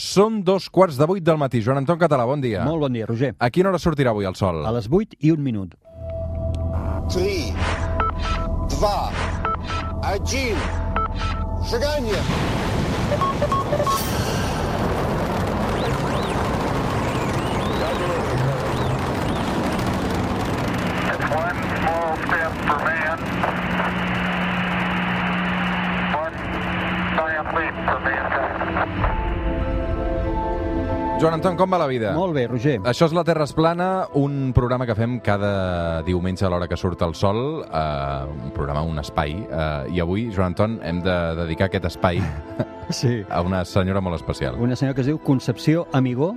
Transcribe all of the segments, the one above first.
Són dos quarts de vuit del matí. Joan Anton Català, bon dia. Molt bon dia, Roger. A quina hora sortirà avui el sol? A les vuit i un minut. 3, 2, 1, seganya! One small. Joan Anton, com va la vida? Molt bé, Roger. Això és La Terra es plana, un programa que fem cada diumenge a l'hora que surt el sol, eh, un programa, un espai, eh, i avui, Joan Anton, hem de dedicar aquest espai Sí. a una senyora molt especial. Una senyora que es diu Concepció Amigó.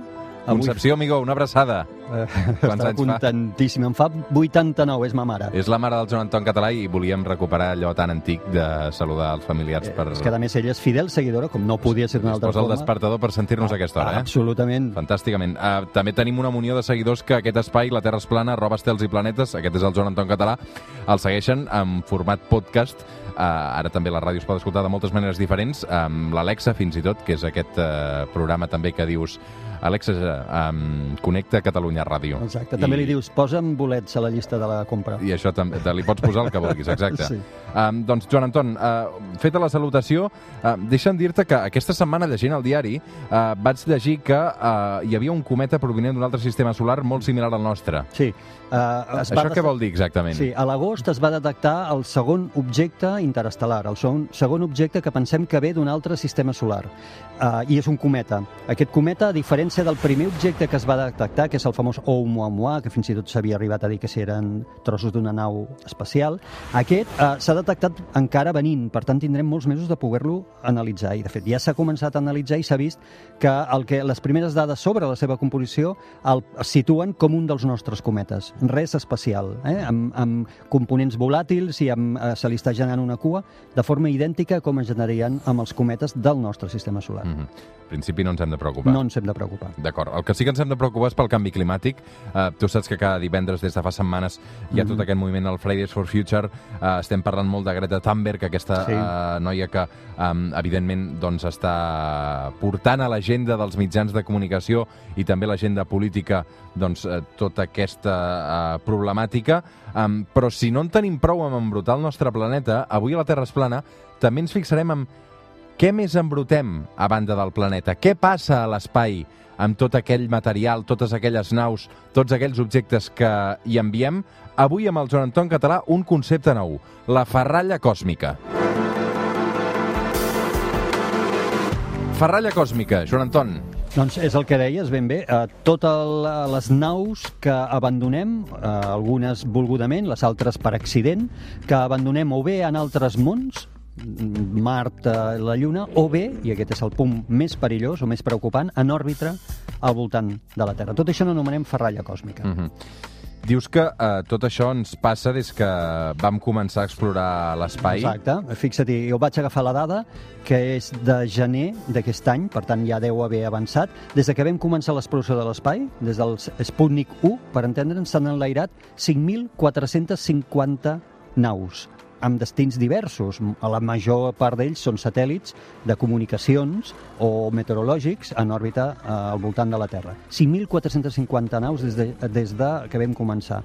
Concepció Amigó, una abraçada. Eh, Quants anys fa? contentíssima. Em fa 89, és ma mare. És la mare del Joan Anton Català i volíem recuperar allò tan antic de saludar els familiars per... Eh, És que, a més, ella és fidel seguidora, com no podia ser d'una altra posa el forma. despertador per sentir-nos a aquesta hora, eh? Absolutament. Fantàsticament. Uh, també tenim una munió de seguidors que aquest espai, La Terra es plana, arroba estels i planetes, aquest és el Joan Anton Català, el segueixen en format podcast. Uh, ara també la ràdio es pot escoltar de moltes maneres diferents, amb l'Alexa fins i tot, que és aquest uh, programa també que dius Alexa, um, connecta Catalunya Ràdio. Exacte. També li dius, posa'm bolets a la llista de la compra. I això també, te li pots posar el que vulguis, exacte. Sí. Um, doncs, Joan Anton, uh, feta la salutació, uh, deixa'm dir-te que aquesta setmana, llegint el diari, uh, vaig llegir que uh, hi havia un cometa provinent d'un altre sistema solar molt similar al nostre. Sí. Uh, es Això què vol dir exactament? Sí, a l'agost es va detectar el segon objecte interestel·lar, el segon, segon objecte que pensem que ve d'un altre sistema solar. Uh, I és un cometa. Aquest cometa, a diferència del primer objecte que es va detectar, que és el famós Oumuamua, que fins i tot s'havia arribat a dir que si eren trossos d'una nau espacial, aquest uh, s'ha detectat encara venint, per tant tindrem molts mesos de poder-lo analitzar. I, de fet, ja s'ha començat a analitzar i s'ha vist que, el que les primeres dades sobre la seva composició el, situen com un dels nostres cometes. Res especial, eh? amb, amb components volàtils i amb, eh, se li està generant una cua de forma idèntica com es generarien amb els cometes del nostre sistema solar. Mm -hmm. En principi no ens hem de preocupar. No ens hem de preocupar. D'acord. El que sí que ens hem de preocupar és pel canvi climàtic. Uh, tu saps que cada divendres, des de fa setmanes, hi ha Mhm. tot aquest moviment, el Fridays for Future. Uh, estem parlant molt de Greta Thunberg, aquesta Sí. uh, noia que, um, evidentment, doncs, està portant a l'agenda dels mitjans de comunicació i també l'agenda política doncs, uh, tota aquesta uh, problemàtica. Um, però si no en tenim prou amb embrutar el nostre planeta, avui a la Terra es plana, també ens fixarem en què més embrutem a banda del planeta? Què passa a l'espai amb tot aquell material, totes aquelles naus, tots aquells objectes que hi enviem? Avui amb el Joan Anton Català un concepte nou, la ferralla còsmica. Ferralla còsmica, Joan Anton. Doncs és el que deies ben bé. Uh, totes les naus que abandonem, uh, algunes volgudament, les altres per accident, que abandonem o bé en altres mons, Mart, la Lluna, o bé, i aquest és el punt més perillós o més preocupant, en òrbita al voltant de la Terra. Tot això n'anomenem ferralla còsmica. Mm -hmm. Dius que eh, tot això ens passa des que vam començar a explorar l'espai. Exacte. Fixa't, jo vaig agafar la dada que és de gener d'aquest any, per tant ja deu haver avançat. Des de que vam començar l'exploració de l'espai, des del Sputnik 1, per entendre'ns, s'han enlairat 5.450 naus amb destins diversos. La major part d'ells són satèl·lits de comunicacions o meteorològics en òrbita eh, al voltant de la Terra. 5.450 naus des de, des de que vam començar.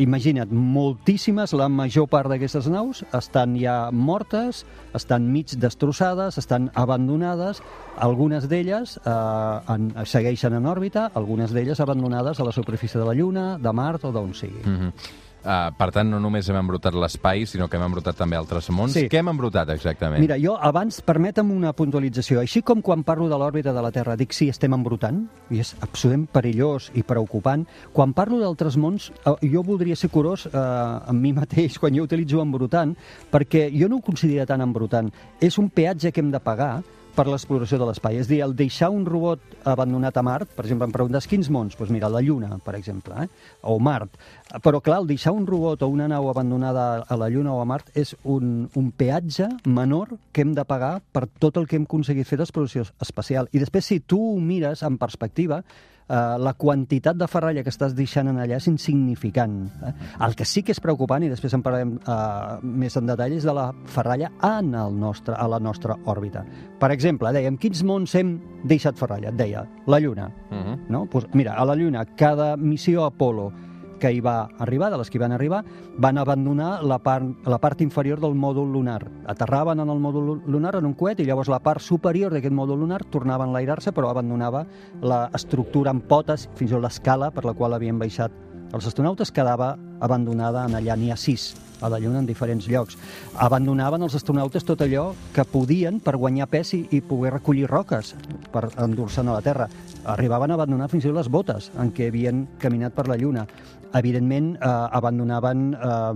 Imagina't, moltíssimes, la major part d'aquestes naus estan ja mortes, estan mig destrossades, estan abandonades, algunes d'elles eh, en, segueixen en òrbita, algunes d'elles abandonades a la superfície de la Lluna, de Mart o d'on sigui. Mm -hmm. Uh, per tant, no només hem embrutat l'espai, sinó que hem embrutat també altres mons. Sí. Què hem embrutat exactament? Mira, jo abans, permetem una puntualització. Així com quan parlo de l'òrbita de la Terra dic sí, estem embrutant, i és absolutament perillós i preocupant, quan parlo d'altres mons, eh, jo voldria ser curós eh, amb mi mateix quan jo utilitzo embrutant, perquè jo no ho considero tan embrutant. És un peatge que hem de pagar per l'exploració de l'espai. És dir, el deixar un robot abandonat a Mart, per exemple, em preguntes quins mons? Doncs mira, la Lluna, per exemple, eh? o Mart. Però, clar, el deixar un robot o una nau abandonada a la Lluna o a Mart és un, un peatge menor que hem de pagar per tot el que hem aconseguit fer d'exploració espacial. I després, si tu ho mires en perspectiva, eh, la quantitat de ferralla que estàs deixant en allà és insignificant. Eh? El que sí que és preocupant, i després en parlarem eh, més en detall, és de la ferralla en el nostre, a la nostra òrbita. Per exemple, dèiem, quins mons hem deixat ferralla? Et deia, la Lluna. Uh -huh. No? Pues, mira, a la Lluna, cada missió Apolo que hi va arribar, de les que hi van arribar, van abandonar la part, la part inferior del mòdul lunar. Aterraven en el mòdul lunar en un coet i llavors la part superior d'aquest mòdul lunar tornava a enlairar-se però abandonava l'estructura amb potes, fins i tot l'escala per la qual havien baixat els astronautes quedava abandonada en allà, n'hi ha sis a la Lluna en diferents llocs. Abandonaven els astronautes tot allò que podien per guanyar pes i, i poder recollir roques per endur-se'n a la Terra. Arribaven a abandonar fins i tot les botes en què havien caminat per la Lluna. Evidentment, eh, abandonaven eh,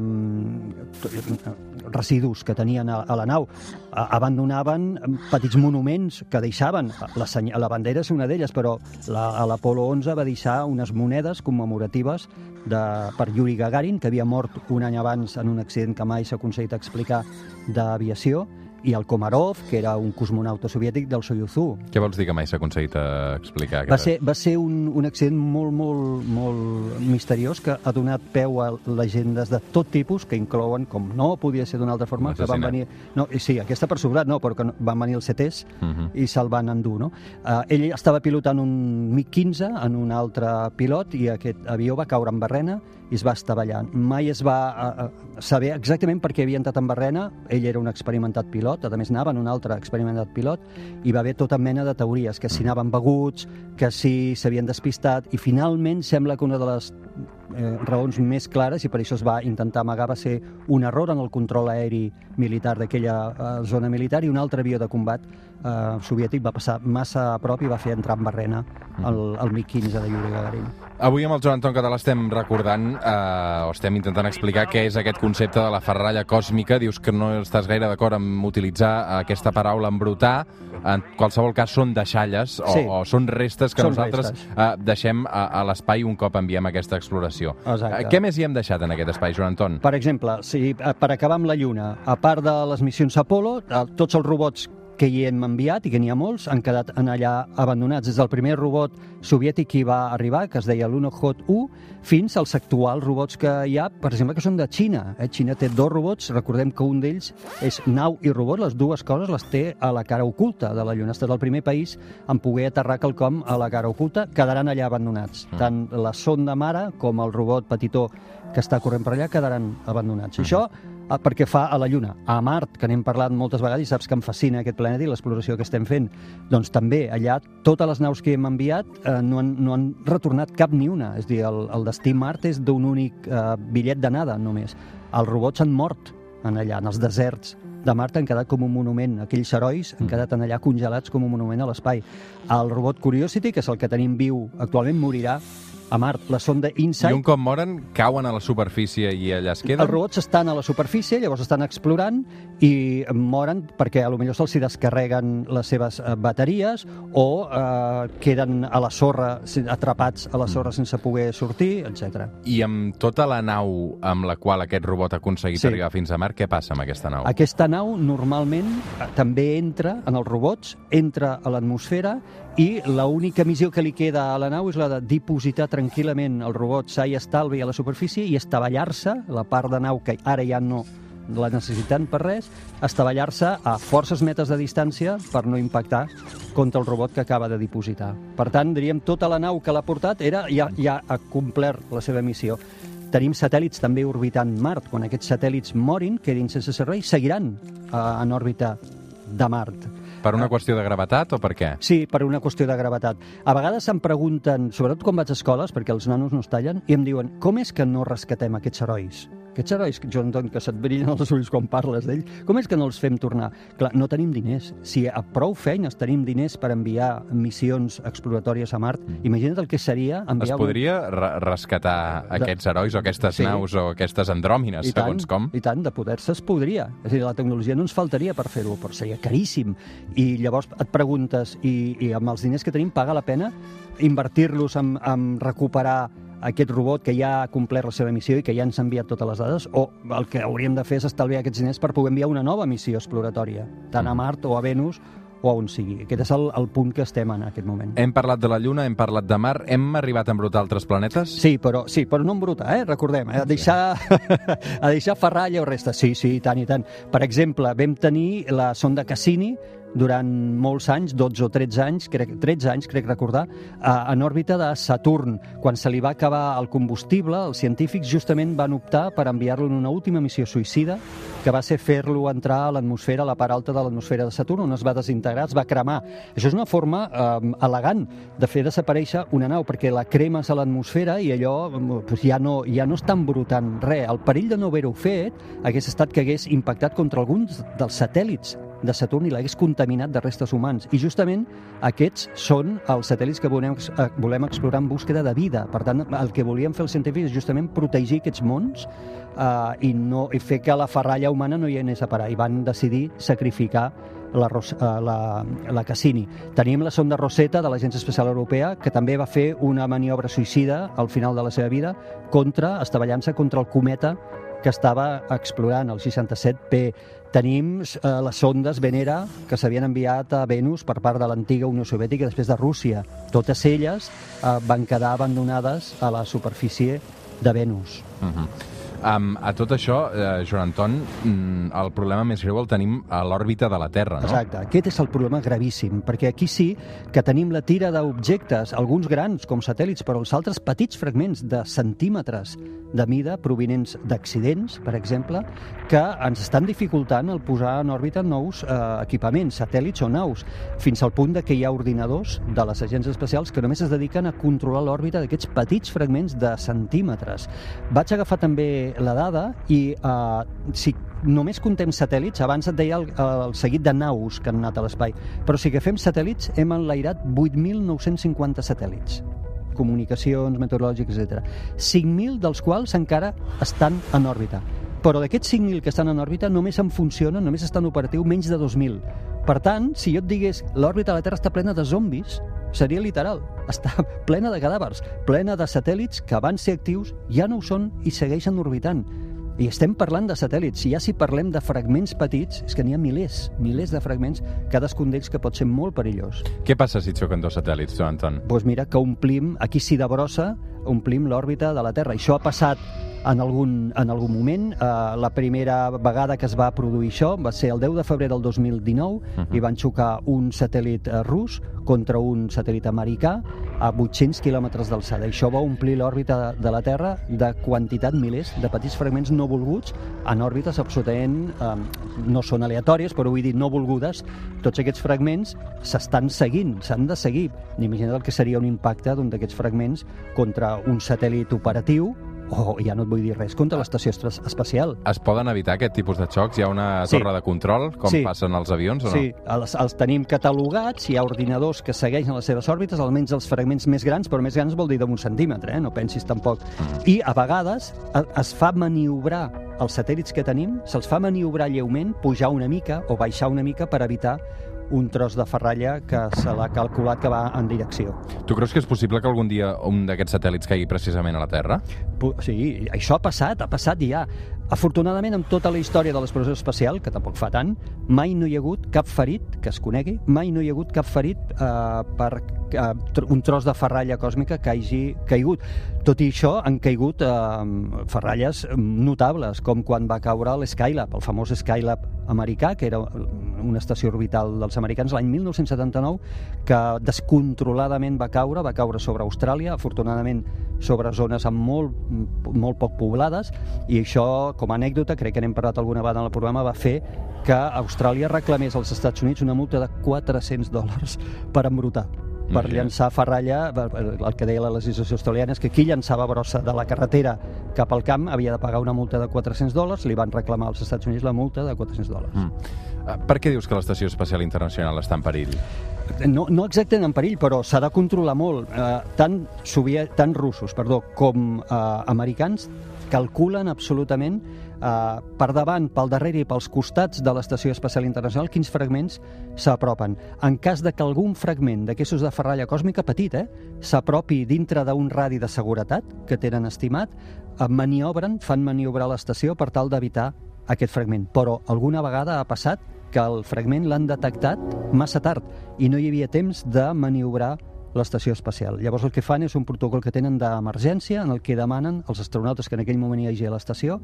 residus que tenien a, a la nau. A, abandonaven petits monuments que deixaven. La, la bandera és una d'elles, però la, l'Apolo 11 va deixar unes monedes commemoratives de, per Yuri que havia mort un any abans en un accident que mai s'ha aconseguit explicar d'aviació, i el Komarov, que era un cosmonauta soviètic del Soyuz 1. Què vols dir que mai s'ha aconseguit eh, explicar? Va ser, va ser un, un accident molt, molt, molt misteriós que ha donat peu a llegendes de tot tipus que inclouen, com no podia ser d'una altra forma, que van venir... No, sí, aquesta per sobrat no, però que van venir els CTs Uh -huh. i se'l van endur, no? Uh, ell estava pilotant un MiG-15 en un altre pilot i aquest avió va caure en barrena i es va estavellar. Mai es va uh, uh, saber exactament per què havia entrat en barrena. Ell era un experimentat pilot, a més anava en un altre experimentat pilot, i va haver tota mena de teories, que si anaven beguts, que si s'havien despistat, i finalment sembla que una de les eh, raons més clares, i per això es va intentar amagar, va ser un error en el control aeri militar d'aquella eh, zona militar i un altre avió de combat eh, soviètic va passar massa a prop i va fer entrar en barrena el, el MiG-15 de Yuri Gagarin. Avui amb el Joan Anton Català estem recordant, eh, o estem intentant explicar què és aquest concepte de la ferralla còsmica. Dius que no estàs gaire d'acord amb utilitzar aquesta paraula embrutar. En qualsevol cas són deixalles o, Sí. o són restes que Són nosaltres restes. eh, deixem a, a l'espai un cop enviem aquesta exploració. Exacte. Eh, què més hi hem deixat en aquest espai, Joan Anton? Per exemple, si, eh, per acabar amb la Lluna, a part de les missions Apollo, eh, tots els robots que hi hem enviat, i que n'hi ha molts, han quedat en allà abandonats. Des del primer robot soviètic que hi va arribar, que es deia l'Unohot 1, fins als actuals robots que hi ha, per exemple, que són de Xina. Eh? Xina té dos robots, recordem que un d'ells és nau i robot, les dues coses les té a la cara oculta de la Lluna. Ha estat el primer país en poder aterrar quelcom a la cara oculta, quedaran allà abandonats. Tant la sonda mare com el robot petitó que està corrent per allà quedaran abandonats. Això eh, perquè fa a la Lluna. A Mart, que n'hem parlat moltes vegades i saps que em fascina aquest planeta i l'exploració que estem fent, doncs també allà totes les naus que hem enviat eh, no, han, no han retornat cap ni una. És dir, el, el destí Mart és d'un únic eh, bitllet d'anada només. Els robots han mort en allà, en els deserts de Mart han quedat com un monument. Aquells herois han quedat en allà congelats com un monument a l'espai. El robot Curiosity, que és el que tenim viu actualment, morirà a Mart. La sonda I InSight un cop moren, cauen a la superfície i allà es queden? els robots estan a la superfície, llavors estan explorant i moren perquè a lo millor se'ls descarreguen les seves eh, bateries o eh, queden a la sorra, atrapats a la sorra sense poder sortir, etc. I amb tota la nau amb la qual aquest robot ha aconseguit Sí. arribar fins a Mart, què passa amb aquesta nau? Aquesta nau normalment eh, també entra en els robots, entra a l'atmosfera i l'única missió que li queda a la nau és la de dipositar tranquil·lament el robot sa i estalvi a la superfície i estavellar-se, la part de nau que ara ja no la necessitant per res, estavellar-se a forces metres de distància per no impactar contra el robot que acaba de dipositar. Per tant, diríem, tota la nau que l'ha portat era, ja, ja ha complert la seva missió. Tenim satèl·lits també orbitant Mart. Quan aquests satèl·lits morin, quedin sense servei, seguiran eh, en òrbita de Mart. Per una qüestió de gravetat o per què? Sí, per una qüestió de gravetat. A vegades em pregunten, sobretot quan vaig a escoles, perquè els nanos no es tallen, i em diuen, com és que no rescatem aquests herois? Aquests herois, Anton, que se't brillen els ulls quan parles d'ell, com és que no els fem tornar? Clar, no tenim diners. Si a prou feines tenim diners per enviar missions exploratòries a Mart, imagina't el que seria Es enviar... podria re rescatar aquests herois o aquestes Sí. naus o aquestes andròmines, I tant, segons com? I tant, de poder-se es podria. És a dir, la tecnologia no ens faltaria per fer-ho, però seria caríssim. I llavors et preguntes, i, i amb els diners que tenim paga la pena invertir-los en, en recuperar aquest robot que ja ha complert la seva missió i que ja ens ha enviat totes les dades, o el que hauríem de fer és estalviar aquests diners per poder enviar una nova missió exploratòria, tant a Mart o a Venus o a on sigui. Aquest és el, el punt que estem en aquest moment. Hem parlat de la Lluna, hem parlat de Mar, hem arribat a embrutar altres planetes? Sí, però, sí, però no embrutar, eh? recordem, eh? a, deixar, a deixar ferralla o resta. Sí, sí, i tant, i tant. Per exemple, vam tenir la sonda Cassini, durant molts anys, 12 o 13 anys, crec, 13 anys, crec recordar, a, en òrbita de Saturn. Quan se li va acabar el combustible, els científics justament van optar per enviar-lo en una última missió suïcida, que va ser fer-lo entrar a l'atmosfera, a la part alta de l'atmosfera de Saturn, on es va desintegrar, es va cremar. Això és una forma eh, elegant de fer desaparèixer una nau, perquè la cremes a l'atmosfera i allò pues, ja, no, ja no està embrutant res. El perill de no haver-ho fet hagués estat que hagués impactat contra alguns dels satèl·lits de Saturn i l'hagués contaminat de restes humans. I justament aquests són els satèl·lits que volem, eh, volem explorar en búsqueda de vida. Per tant, el que volien fer els científics és justament protegir aquests mons eh, i, no, i fer que la ferralla humana no hi anés a parar. I van decidir sacrificar la, eh, la, la Cassini. Tenim la sonda Rosetta de l'Agència Espacial Europea, que també va fer una maniobra suïcida al final de la seva vida contra, estavellant-se contra el cometa que estava explorant, el 67P. Tenim eh, les sondes Venera que s'havien enviat a Venus per part de l'antiga Unió Soviètica després de Rússia. Totes elles eh, van quedar abandonades a la superfície de Venus. Uh -huh. Um, a tot això, eh, Joan Anton, mm, el problema més greu el tenim a l'òrbita de la Terra, no? Exacte, aquest és el problema gravíssim, perquè aquí sí que tenim la tira d'objectes, alguns grans com satèl·lits, però els altres petits fragments de centímetres de mida provinents d'accidents, per exemple, que ens estan dificultant el posar en òrbita nous eh, equipaments, satèl·lits o naus, fins al punt de que hi ha ordinadors de les agències espacials que només es dediquen a controlar l'òrbita d'aquests petits fragments de centímetres. Vaig agafar també la dada i eh, si només contem satèl·lits, abans et deia el, el seguit de naus que han anat a l'espai, però si que fem satèl·lits hem enlairat 8.950 satèl·lits comunicacions meteorològiques, etc. 5.000 dels quals encara estan en òrbita. Però d'aquests 5.000 que estan en òrbita només en funcionen, només estan operatiu menys de 2.000. Per tant, si jo et digués l'òrbita de la Terra està plena de zombis, seria literal. Està plena de cadàvers, plena de satèl·lits que van ser actius, ja no ho són i segueixen orbitant. I estem parlant de satèl·lits. Ja si parlem de fragments petits, és que n'hi ha milers, milers de fragments, cadascun d'ells que pot ser molt perillós. Què passa si xoquen dos satèl·lits, Joan Anton? Doncs pues mira, que omplim, aquí sí de brossa, omplim l'òrbita de la Terra. Això ha passat en algun, en algun moment. Uh, la primera vegada que es va produir això va ser el 10 de febrer del 2019 uh -huh. i van xocar un satèl·lit uh, rus contra un satèl·lit americà a 800 quilòmetres d'alçada. Això va omplir l'òrbita de, de la Terra de quantitat milers de petits fragments no volguts en òrbites absolutament eh, no són aleatòries, però vull dir no volgudes. Tots aquests fragments s'estan seguint, s'han de seguir. Imagina't el que seria un impacte d'un d'aquests fragments contra un satèl·lit operatiu o ja no et vull dir res, contra l'estació espacial. Es poden evitar aquest tipus de xocs? Hi ha una sí. torre de control, com sí. passen els avions, o no? Sí, els, els tenim catalogats, hi ha ordinadors que segueixen les seves òrbites, almenys els fragments més grans, però més grans vol dir d'un centímetre, eh? no pensis tampoc. Mm. I a vegades es fa maniobrar els satèl·lits que tenim, se'ls fa maniobrar lleument, pujar una mica o baixar una mica per evitar un tros de ferralla que se l'ha calculat que va en direcció. Tu creus que és possible que algun dia un d'aquests satèl·lits caigui precisament a la Terra? Sí, això ha passat, ha passat ja. Afortunadament, amb tota la història de l'exploració espacial, que tampoc fa tant, mai no hi ha hagut cap ferit, que es conegui, mai no hi ha hagut cap ferit eh, per eh, un tros de ferralla còsmica que hagi caigut. Tot i això, han caigut eh, ferralles notables, com quan va caure l'Skylab, el famós Skylab americà, que era una estació orbital dels americans l'any 1979, que descontroladament va caure, va caure sobre Austràlia, afortunadament sobre zones amb molt, molt poc poblades, i això, com a anècdota, crec que n'hem parlat alguna vegada en el programa, va fer que Austràlia reclamés als Estats Units una multa de 400 dòlars per embrutar per llançar ferralla, el que deia la legislació australiana és que qui llançava brossa de la carretera cap al camp havia de pagar una multa de 400 dòlars, li van reclamar als Estats Units la multa de 400 dòlars. Mm. Eh, per què dius que l'Estació Espacial Internacional està en perill? No, no exactament en perill, però s'ha de controlar molt. Eh, tant, soviet, tant russos perdó, com eh, americans calculen absolutament eh, per davant, pel darrere i pels costats de l'Estació Espacial Internacional quins fragments s'apropen. En cas de que algun fragment d'aquestos de ferralla còsmica, petit, eh, s'apropi dintre d'un radi de seguretat que tenen estimat, eh, maniobren, fan maniobrar l'estació per tal d'evitar aquest fragment. Però alguna vegada ha passat que el fragment l'han detectat massa tard i no hi havia temps de maniobrar l'estació espacial. Llavors el que fan és un protocol que tenen d'emergència en el que demanen als astronautes que en aquell moment hi hagi a l'estació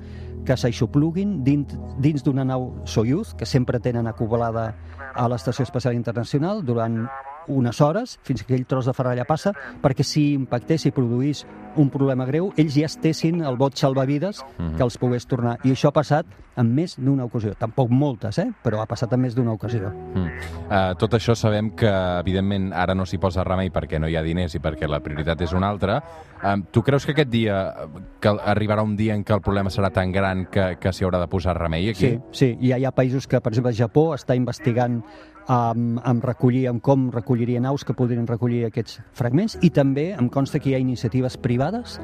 que s'aixopluguin dins, d'una nau Soyuz, que sempre tenen acoblada a l'Estació Espacial Internacional durant unes hores, fins que aquell tros de ferralla passa, perquè si impactés i produís un problema greu, ells ja estessin el bot salvavides que els pogués tornar. I això ha passat en més d'una ocasió. Tampoc moltes, eh? però ha passat en més d'una ocasió. Mm. Uh, tot això sabem que, evidentment, ara no s'hi posa remei perquè no hi ha diners i perquè la prioritat és una altra. Uh, tu creus que aquest dia, que arribarà un dia en què el problema serà tan gran que, que s'hi haurà de posar remei aquí? Sí, sí, i hi ha països que, per exemple, Japó està investigant amb, amb recollir, amb com recolliria naus que podrien recollir aquests fragments i també em consta que hi ha iniciatives privades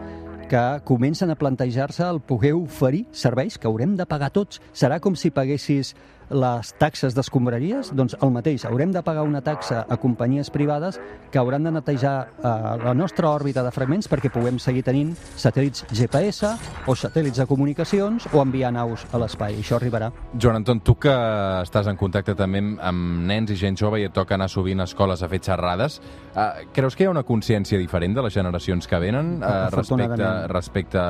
que comencen a plantejar-se el poder oferir serveis que haurem de pagar tots. Serà com si paguessis les taxes d'escombraries? Doncs el mateix, haurem de pagar una taxa a companyies privades que hauran de netejar eh, la nostra òrbita de fragments perquè puguem seguir tenint satèl·lits GPS o satèl·lits de comunicacions o enviar naus a l'espai. Això arribarà. Joan Anton, tu que estàs en contacte també amb, nens i gent jove i et toca anar sovint a escoles a fer xerrades, uh, creus que hi ha una consciència diferent de les generacions que venen uh, respecte, respecte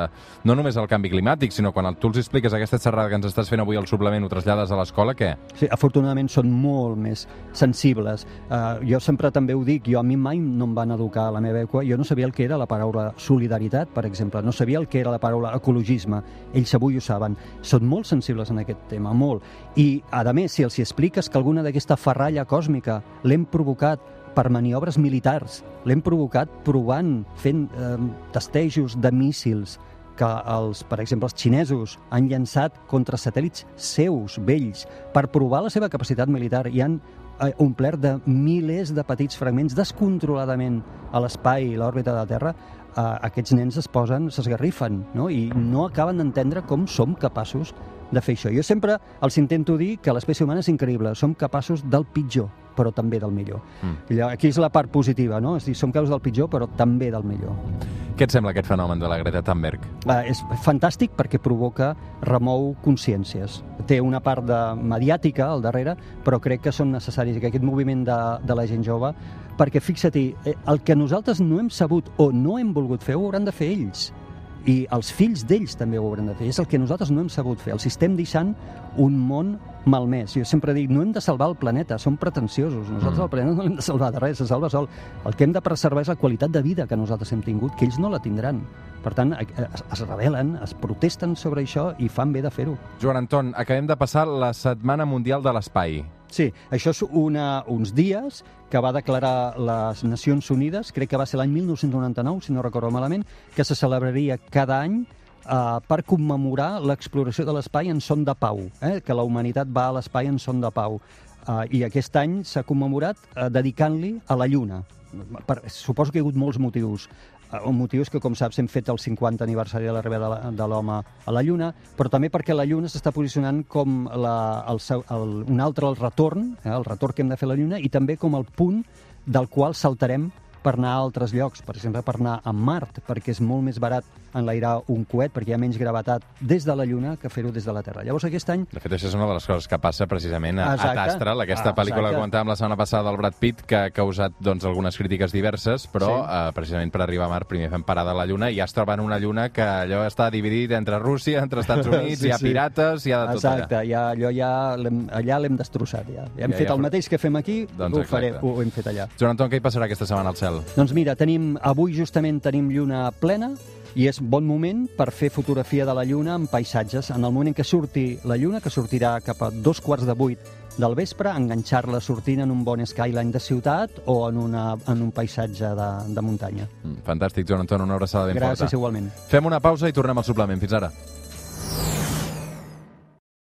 no només al canvi climàtic, sinó quan tu els expliques aquesta xerrada que ens estàs fent avui al suplement, ho trasllades a l'escola, què? Sí, afortunadament són molt més sensibles. Uh, jo sempre també ho dic, jo a mi mai no em van educar a la meva època, jo no sabia el que era la paraula solidaritat, per exemple, no sabia el que era la paraula ecologisme, ells avui ho saben. Són molt sensibles en aquest tema, molt. I, a més, si els hi expliques que alguna d'aquesta ferralla còsmica l'hem provocat per maniobres militars, l'hem provocat provant, fent eh, testejos de míssils, que els, per exemple, els xinesos han llançat contra satèl·lits seus, vells, per provar la seva capacitat militar i han eh, omplert de milers de petits fragments descontroladament a l'espai i l'òrbita de la Terra, eh, aquests nens es posen, s'esgarrifen, no? i no acaben d'entendre com som capaços de fer això. Jo sempre els intento dir que l'espècie humana és increïble, som capaços del pitjor, però també del millor. Mm. Aquí és la part positiva, no? És dir, som capaços del pitjor, però també del millor. Què et sembla aquest fenomen de la Greta Thunberg? Uh, és fantàstic perquè provoca, remou consciències. Té una part de mediàtica al darrere, però crec que són necessaris que aquest moviment de, de la gent jove, perquè fixa-t'hi, eh, el que nosaltres no hem sabut o no hem volgut fer ho hauran de fer ells i els fills d'ells també ho hauran de fer. És el que nosaltres no hem sabut fer. Els estem deixant un món malmès. Jo sempre dic, no hem de salvar el planeta, som pretensiosos. Nosaltres Mm. el planeta no l'hem de salvar de res, se salva sol. El que hem de preservar és la qualitat de vida que nosaltres hem tingut, que ells no la tindran. Per tant, eh, es, es rebel·len, es protesten sobre això i fan bé de fer-ho. Joan Anton, acabem de passar la Setmana Mundial de l'Espai. Sí, això és una, uns dies que va declarar les Nacions Unides, crec que va ser l'any 1999, si no recordo malament, que se celebraria cada any eh, per commemorar l'exploració de l'espai en son de pau, eh, que la humanitat va a l'espai en son de pau. Eh, I aquest any s'ha commemorat eh, dedicant-li a la Lluna. Per, suposo que hi ha hagut molts motius. Eh, un motiu és que, com saps, hem fet el 50 aniversari de l'arribada de l'home a la Lluna, però també perquè la Lluna s'està posicionant com la, el, el, un altre el retorn, eh, el retorn que hem de fer a la Lluna, i també com el punt del qual saltarem per anar a altres llocs, per exemple, per anar a Mart, perquè és molt més barat enlairar un coet, perquè hi ha menys gravetat des de la Lluna que fer-ho des de la Terra. Llavors, aquest any De fet, això és una de les coses que passa precisament a, a Exacte. Astral, aquesta Ah, pel·lícula exacte. que comentàvem la setmana passada del Brad Pitt, que ha causat doncs, algunes crítiques diverses, però Sí. eh, precisament per arribar a Mart primer fem parada a la Lluna i ja es troba en una Lluna que allò està dividit entre Rússia, entre Estats Units, Sí, hi ha sí. pirates, hi ha de tot Exacte, allà. ja, allò ja allà l'hem destrossat. Ja. ja hem Ja, fet ja, el mateix que fem aquí, Doncs ho, faré, exacte. ho hem fet allà. Joan Anton, què hi passarà aquesta setmana al cel? Doncs mira, tenim, avui justament tenim lluna plena i és bon moment per fer fotografia de la lluna en paisatges. En el moment en què surti la lluna, que sortirà cap a dos quarts de vuit del vespre, enganxar-la sortint en un bon skyline de ciutat o en, una, en un paisatge de, de muntanya. Mm, Fantàstic, Joan Anton, una abraçada ben Gràcies forta. igualment. Fem una pausa i tornem al suplement. Fins ara.